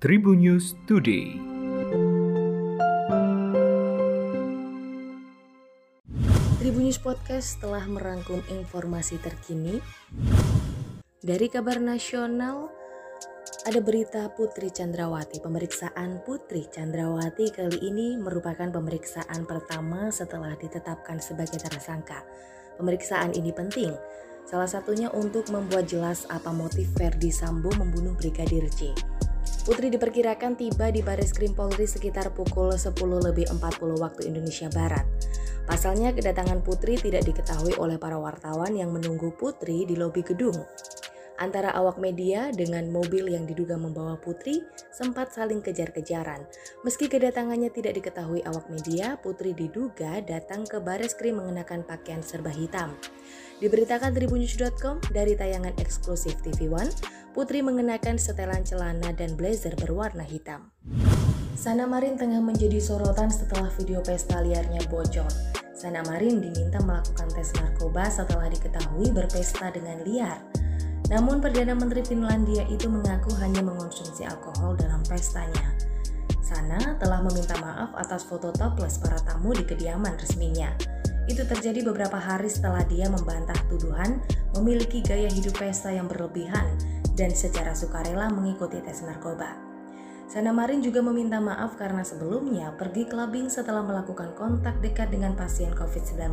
Tribun News Today. Tribun News Podcast telah merangkum informasi terkini dari kabar nasional ada berita Putri Chandrawati. Pemeriksaan Putri Chandrawati kali ini merupakan pemeriksaan pertama setelah ditetapkan sebagai tersangka. Pemeriksaan ini penting, salah satunya untuk membuat jelas apa motif Verdi Sambo membunuh Brigadir J. Putri diperkirakan tiba di Baris Krim Polri sekitar pukul 10 lebih 40 waktu Indonesia Barat. Pasalnya kedatangan Putri tidak diketahui oleh para wartawan yang menunggu Putri di lobi gedung. Antara awak media dengan mobil yang diduga membawa Putri sempat saling kejar-kejaran. Meski kedatangannya tidak diketahui awak media, Putri diduga datang ke Baris Krim mengenakan pakaian serba hitam. Diberitakan tribunnews.com dari tayangan eksklusif TV One, Putri mengenakan setelan celana dan blazer berwarna hitam. Sana Marin tengah menjadi sorotan setelah video pesta liarnya bocor. Sana Marin diminta melakukan tes narkoba setelah diketahui berpesta dengan liar. Namun Perdana Menteri Finlandia itu mengaku hanya mengonsumsi alkohol dalam pestanya. Sana telah meminta maaf atas foto topless para tamu di kediaman resminya. Itu terjadi beberapa hari setelah dia membantah tuduhan memiliki gaya hidup pesta yang berlebihan dan secara sukarela mengikuti tes narkoba. Sana Marin juga meminta maaf karena sebelumnya pergi clubbing setelah melakukan kontak dekat dengan pasien COVID-19.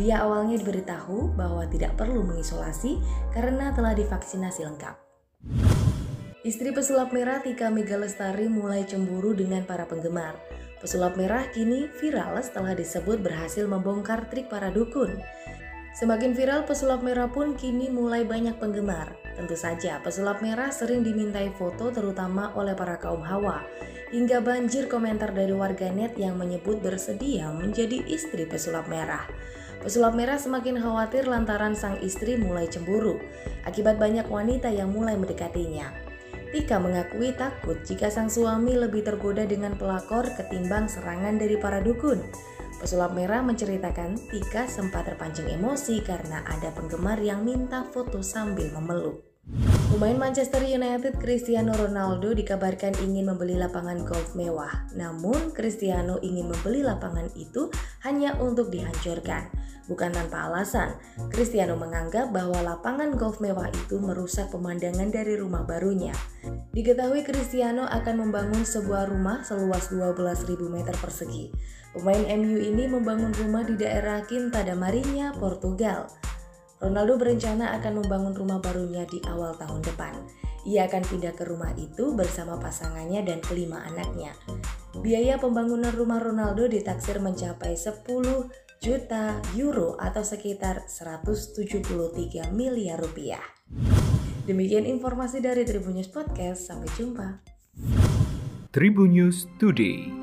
Dia awalnya diberitahu bahwa tidak perlu mengisolasi karena telah divaksinasi lengkap. Istri pesulap merah Tika Megalestari mulai cemburu dengan para penggemar. Pesulap merah kini viral setelah disebut berhasil membongkar trik para dukun. Semakin viral, pesulap merah pun kini mulai banyak penggemar. Tentu saja, pesulap merah sering dimintai foto terutama oleh para kaum hawa. Hingga banjir komentar dari warganet yang menyebut bersedia menjadi istri pesulap merah. Pesulap merah semakin khawatir lantaran sang istri mulai cemburu akibat banyak wanita yang mulai mendekatinya. Tika mengakui takut jika sang suami lebih tergoda dengan pelakor ketimbang serangan dari para dukun. Pesulap merah menceritakan Tika sempat terpancing emosi karena ada penggemar yang minta foto sambil memeluk. Pemain Manchester United Cristiano Ronaldo dikabarkan ingin membeli lapangan golf mewah. Namun Cristiano ingin membeli lapangan itu hanya untuk dihancurkan. Bukan tanpa alasan, Cristiano menganggap bahwa lapangan golf mewah itu merusak pemandangan dari rumah barunya. Diketahui Cristiano akan membangun sebuah rumah seluas 12.000 meter persegi. Pemain MU ini membangun rumah di daerah Quinta da Marinha, Portugal. Ronaldo berencana akan membangun rumah barunya di awal tahun depan. Ia akan pindah ke rumah itu bersama pasangannya dan kelima anaknya. Biaya pembangunan rumah Ronaldo ditaksir mencapai 10 juta euro atau sekitar 173 miliar rupiah. Demikian informasi dari Tribun News Podcast. Sampai jumpa. Tribun News Today.